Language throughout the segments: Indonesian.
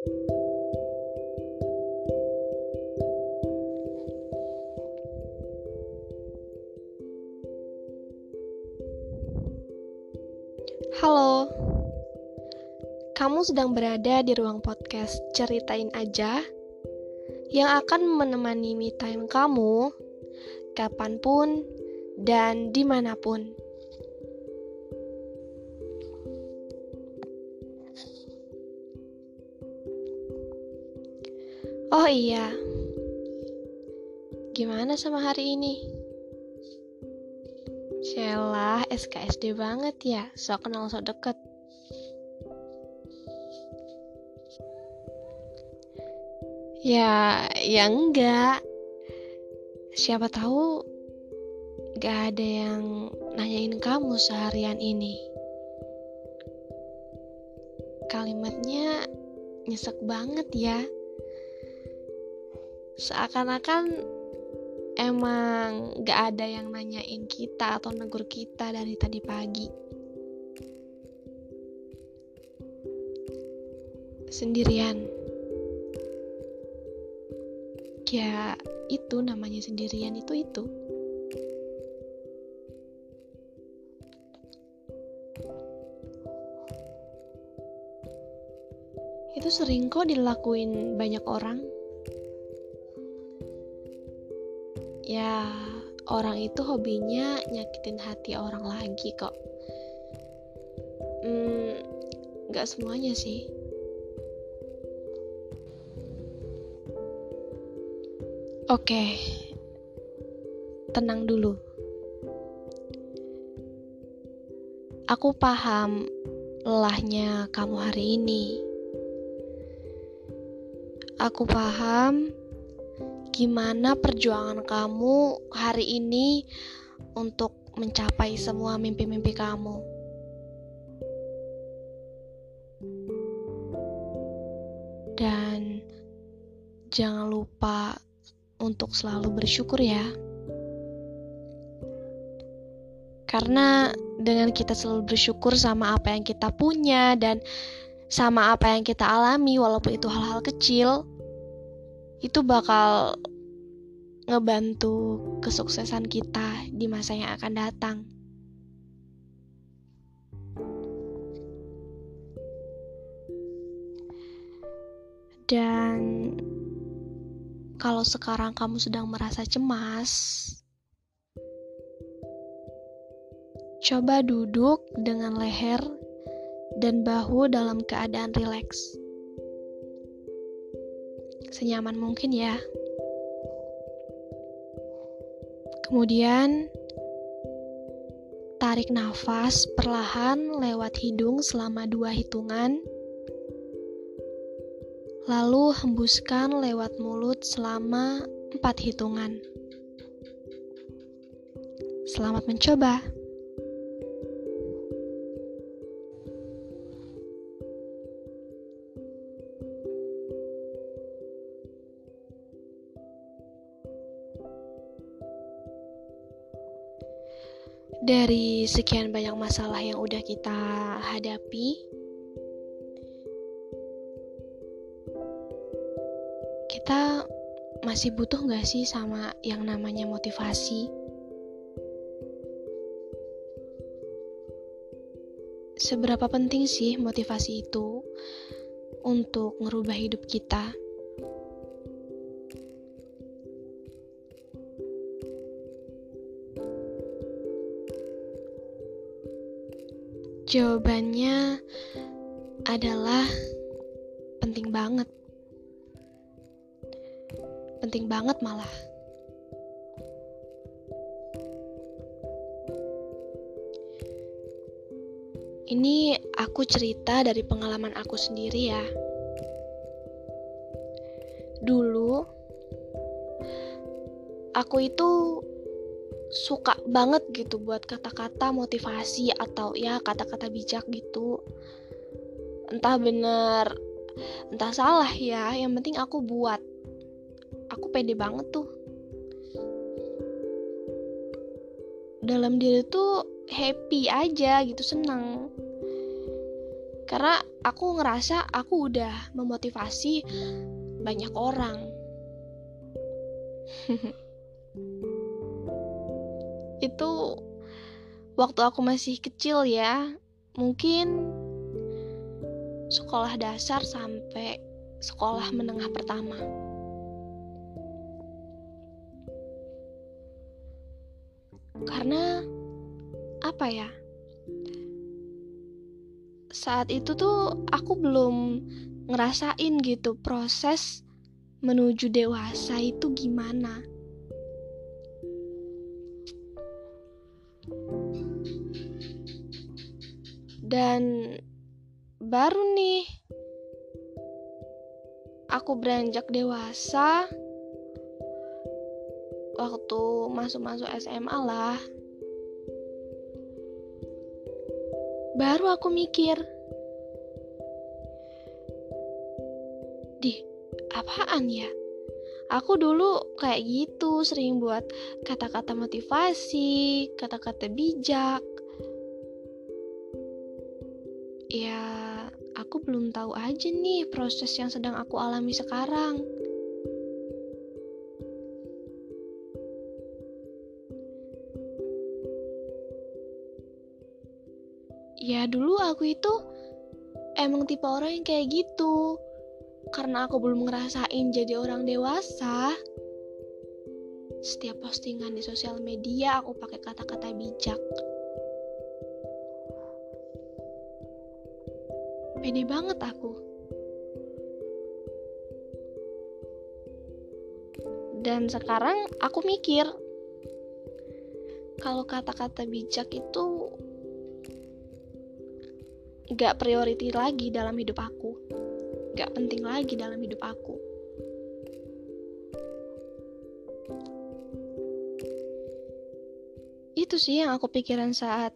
Halo, kamu sedang berada di ruang podcast Ceritain Aja yang akan menemani me time kamu kapan pun dan di mana pun. Iya, gimana sama hari ini? Shelah, SKSD banget ya, so kenal so deket. Ya, ya enggak. Siapa tahu gak ada yang nanyain kamu seharian ini. Kalimatnya nyesek banget ya. Seakan-akan emang gak ada yang nanyain kita atau negur kita dari tadi pagi. Sendirian. Ya, itu namanya sendirian itu itu. Itu sering kok dilakuin banyak orang. Ya orang itu hobinya nyakitin hati orang lagi kok. Hmm, nggak semuanya sih. Oke tenang dulu. Aku paham lelahnya kamu hari ini. Aku paham gimana perjuangan kamu hari ini untuk mencapai semua mimpi-mimpi kamu. Dan jangan lupa untuk selalu bersyukur ya. Karena dengan kita selalu bersyukur sama apa yang kita punya dan sama apa yang kita alami walaupun itu hal-hal kecil, itu bakal ngebantu kesuksesan kita di masa yang akan datang. Dan kalau sekarang kamu sedang merasa cemas, coba duduk dengan leher dan bahu dalam keadaan rileks senyaman mungkin ya. Kemudian tarik nafas perlahan lewat hidung selama dua hitungan. Lalu hembuskan lewat mulut selama empat hitungan. Selamat mencoba. Dari sekian banyak masalah yang udah kita hadapi, kita masih butuh gak sih sama yang namanya motivasi? Seberapa penting sih motivasi itu untuk ngerubah hidup kita? Jawabannya adalah penting banget. Penting banget malah. Ini aku cerita dari pengalaman aku sendiri ya. Dulu aku itu suka banget gitu buat kata-kata motivasi atau ya kata-kata bijak gitu. Entah bener entah salah ya yang penting aku buat. Aku pede banget tuh. Dalam diri tuh happy aja gitu senang karena aku ngerasa aku udah memotivasi banyak orang itu waktu aku masih kecil ya mungkin sekolah dasar sampai sekolah menengah pertama karena apa ya saat itu tuh aku belum ngerasain gitu proses menuju dewasa itu gimana. Dan baru nih aku beranjak dewasa waktu masuk-masuk SMA lah. Baru aku mikir di apaan ya? Aku dulu kayak gitu sering buat kata-kata motivasi kata-kata bijak belum tahu aja nih proses yang sedang aku alami sekarang. Ya dulu aku itu emang tipe orang yang kayak gitu. Karena aku belum ngerasain jadi orang dewasa. Setiap postingan di sosial media aku pakai kata-kata bijak pede banget aku. Dan sekarang aku mikir kalau kata-kata bijak itu gak priority lagi dalam hidup aku. Gak penting lagi dalam hidup aku. Itu sih yang aku pikiran saat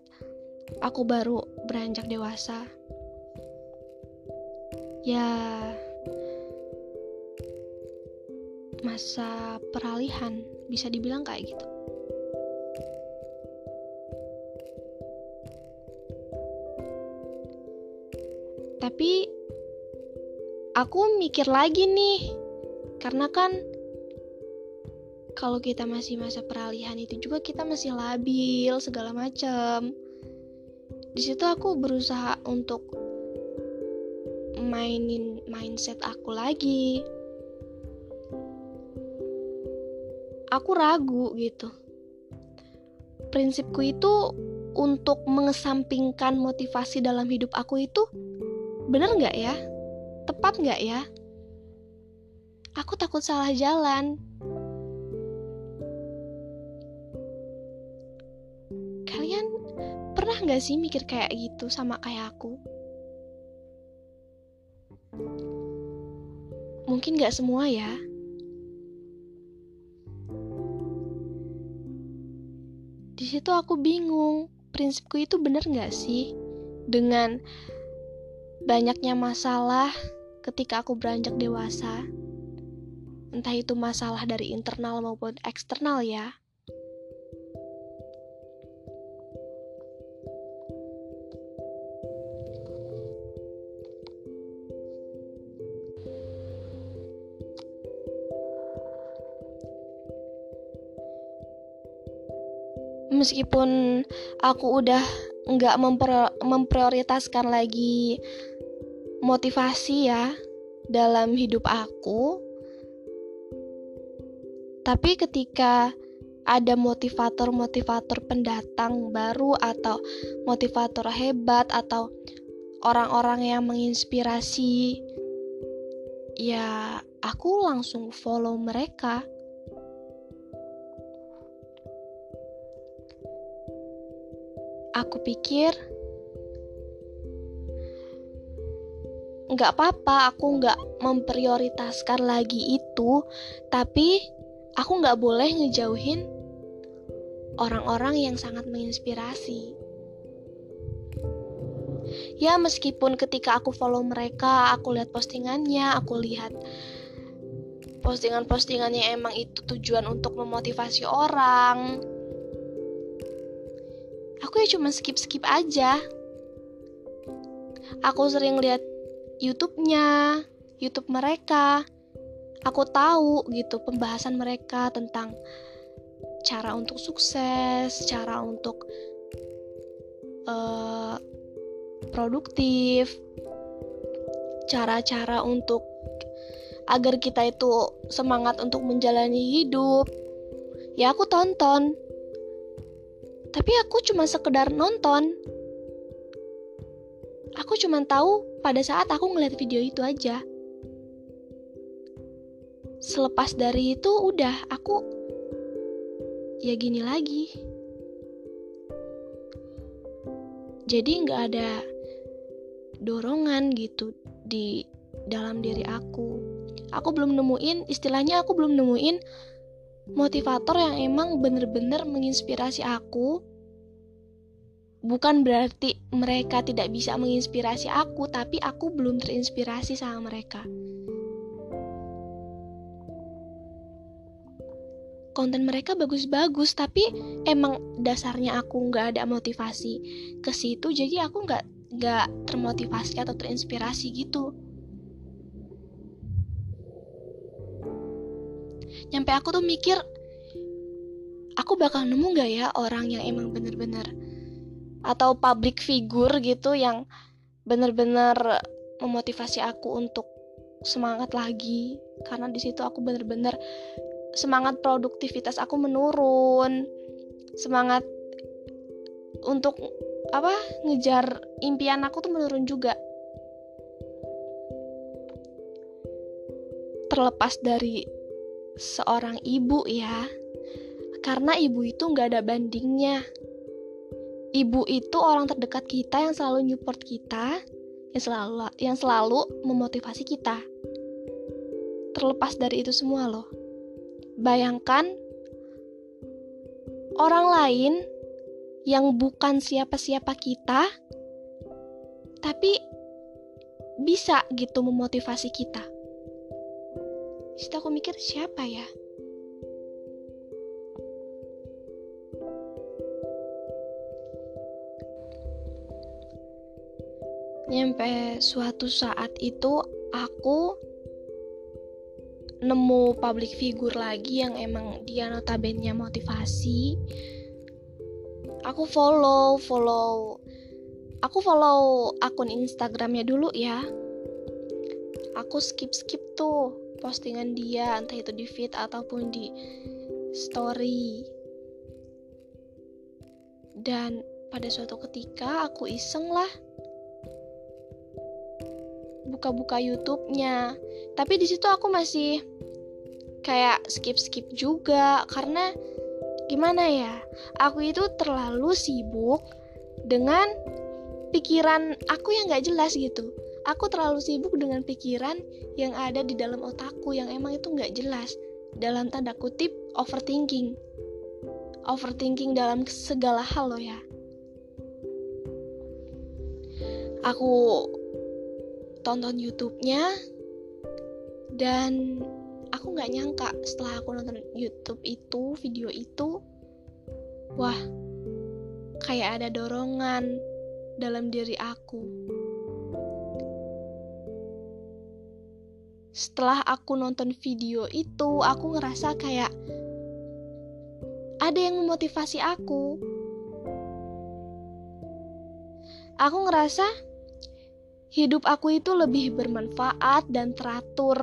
aku baru beranjak dewasa ya masa peralihan bisa dibilang kayak gitu Tapi aku mikir lagi nih, karena kan kalau kita masih masa peralihan itu juga kita masih labil segala macam. Di situ aku berusaha untuk mainin mindset aku lagi. Aku ragu gitu. Prinsipku itu untuk mengesampingkan motivasi dalam hidup aku itu Bener nggak ya? Tepat nggak ya? Aku takut salah jalan. Kalian pernah nggak sih mikir kayak gitu sama kayak aku? Mungkin nggak semua ya. Di situ aku bingung, prinsipku itu bener nggak sih? Dengan banyaknya masalah ketika aku beranjak dewasa. Entah itu masalah dari internal maupun eksternal ya. Meskipun aku udah nggak memprioritaskan lagi motivasi ya dalam hidup aku. Tapi ketika ada motivator-motivator pendatang baru atau motivator hebat atau orang-orang yang menginspirasi, ya aku langsung follow mereka. Aku pikir nggak apa-apa aku nggak memprioritaskan lagi itu tapi aku nggak boleh ngejauhin orang-orang yang sangat menginspirasi. Ya meskipun ketika aku follow mereka aku lihat postingannya aku lihat postingan-postingannya emang itu tujuan untuk memotivasi orang aku ya cuma skip-skip aja aku sering lihat YouTube-nya, YouTube mereka. Aku tahu gitu pembahasan mereka tentang cara untuk sukses, cara untuk uh, produktif, cara-cara untuk agar kita itu semangat untuk menjalani hidup. Ya aku tonton. Tapi aku cuma sekedar nonton. Aku cuma tahu pada saat aku ngeliat video itu aja. Selepas dari itu udah aku ya gini lagi. Jadi nggak ada dorongan gitu di dalam diri aku. Aku belum nemuin, istilahnya aku belum nemuin motivator yang emang bener-bener menginspirasi aku bukan berarti mereka tidak bisa menginspirasi aku, tapi aku belum terinspirasi sama mereka. Konten mereka bagus-bagus, tapi emang dasarnya aku nggak ada motivasi ke situ, jadi aku nggak nggak termotivasi atau terinspirasi gitu. Nyampe aku tuh mikir, aku bakal nemu gak ya orang yang emang bener-bener atau public figure gitu yang bener-bener memotivasi aku untuk semangat lagi? Karena di situ aku bener-bener semangat produktivitas aku menurun semangat untuk apa ngejar impian aku tuh menurun juga. Terlepas dari seorang ibu ya karena ibu itu nggak ada bandingnya ibu itu orang terdekat kita yang selalu nyupport kita, yang selalu yang selalu memotivasi kita. Terlepas dari itu semua loh. Bayangkan orang lain yang bukan siapa-siapa kita tapi bisa gitu memotivasi kita. Situ aku mikir siapa ya? nyampe suatu saat itu aku nemu public figure lagi yang emang dia notabene motivasi. Aku follow follow. Aku follow akun instagramnya dulu ya. Aku skip skip tuh postingan dia entah itu di feed ataupun di story dan pada suatu ketika aku iseng lah buka-buka YouTube-nya. Tapi di situ aku masih kayak skip-skip juga karena gimana ya? Aku itu terlalu sibuk dengan pikiran aku yang gak jelas gitu. Aku terlalu sibuk dengan pikiran yang ada di dalam otakku yang emang itu gak jelas. Dalam tanda kutip overthinking. Overthinking dalam segala hal loh ya. Aku tonton YouTube-nya dan aku nggak nyangka setelah aku nonton YouTube itu video itu wah kayak ada dorongan dalam diri aku setelah aku nonton video itu aku ngerasa kayak ada yang memotivasi aku aku ngerasa hidup aku itu lebih bermanfaat dan teratur.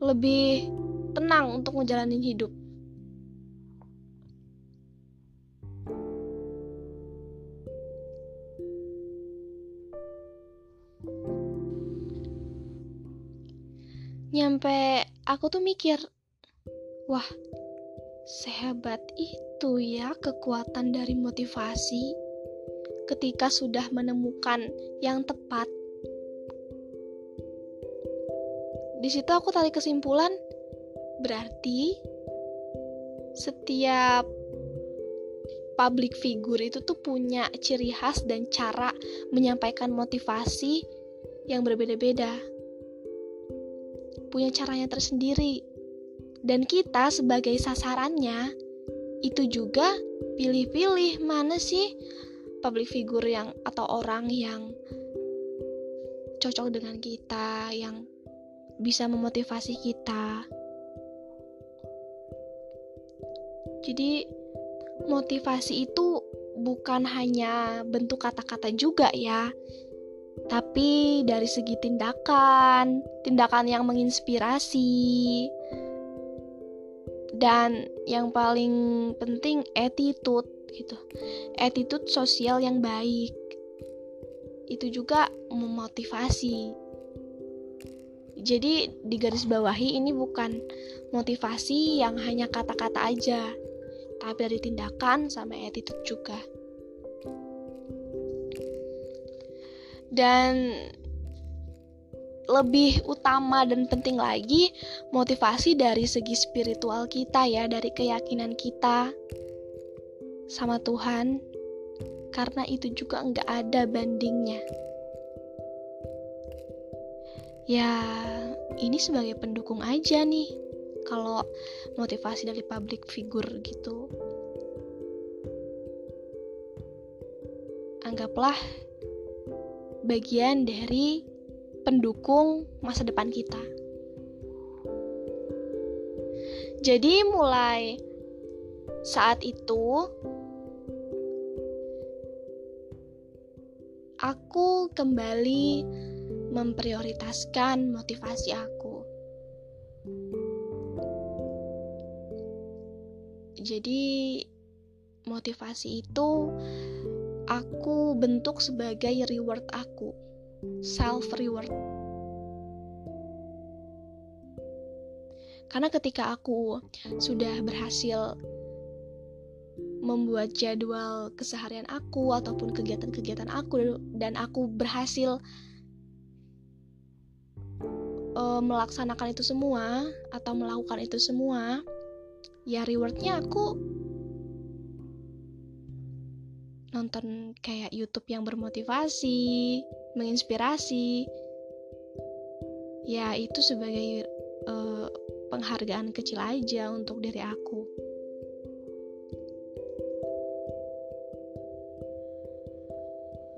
Lebih tenang untuk ngejalanin hidup. Nyampe aku tuh mikir, wah, sehebat itu ya kekuatan dari motivasi ketika sudah menemukan yang tepat. Di situ aku tarik kesimpulan, berarti setiap public figure itu tuh punya ciri khas dan cara menyampaikan motivasi yang berbeda-beda. Punya caranya tersendiri. Dan kita sebagai sasarannya itu juga pilih-pilih mana sih public figure yang atau orang yang cocok dengan kita, yang bisa memotivasi kita. Jadi motivasi itu bukan hanya bentuk kata-kata juga ya, tapi dari segi tindakan, tindakan yang menginspirasi, dan yang paling penting attitude gitu. Attitude sosial yang baik. Itu juga memotivasi. Jadi di garis bawahi ini bukan motivasi yang hanya kata-kata aja, tapi dari tindakan sama attitude juga. Dan lebih utama dan penting lagi motivasi dari segi spiritual kita ya, dari keyakinan kita sama Tuhan, karena itu juga nggak ada bandingnya. Ya, ini sebagai pendukung aja nih kalau motivasi dari public figure gitu anggaplah bagian dari pendukung masa depan kita jadi mulai saat itu aku kembali memprioritaskan motivasi aku. Jadi motivasi itu aku bentuk sebagai reward aku, self reward. Karena ketika aku sudah berhasil membuat jadwal keseharian aku ataupun kegiatan-kegiatan aku dan aku berhasil uh, melaksanakan itu semua atau melakukan itu semua, ya rewardnya aku nonton kayak YouTube yang bermotivasi, menginspirasi. Ya, itu sebagai uh, penghargaan kecil aja untuk diri aku.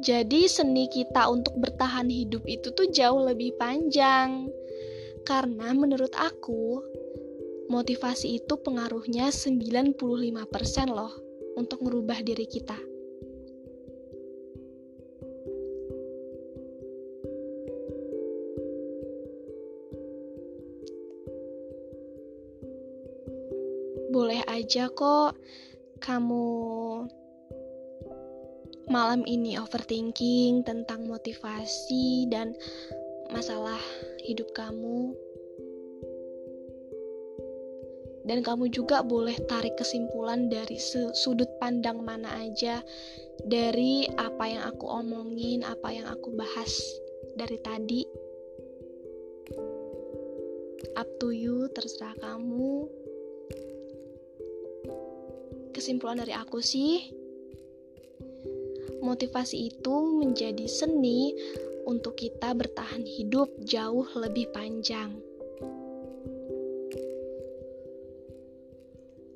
Jadi seni kita untuk bertahan hidup itu tuh jauh lebih panjang. Karena menurut aku, motivasi itu pengaruhnya 95% loh untuk merubah diri kita. Aja kok kamu malam ini overthinking tentang motivasi dan masalah hidup kamu dan kamu juga boleh tarik kesimpulan dari sudut pandang mana aja dari apa yang aku omongin, apa yang aku bahas dari tadi. Up to you, terserah kamu. Kesimpulan dari aku sih, motivasi itu menjadi seni untuk kita bertahan hidup jauh lebih panjang.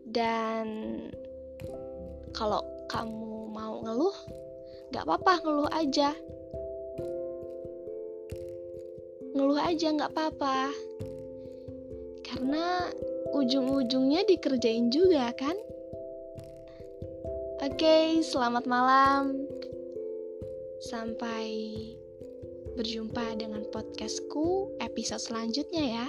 Dan kalau kamu mau ngeluh, gak apa-apa ngeluh aja. Ngeluh aja gak apa-apa. Karena ujung-ujungnya dikerjain juga kan? Oke, okay, selamat malam. Sampai berjumpa dengan podcastku episode selanjutnya ya.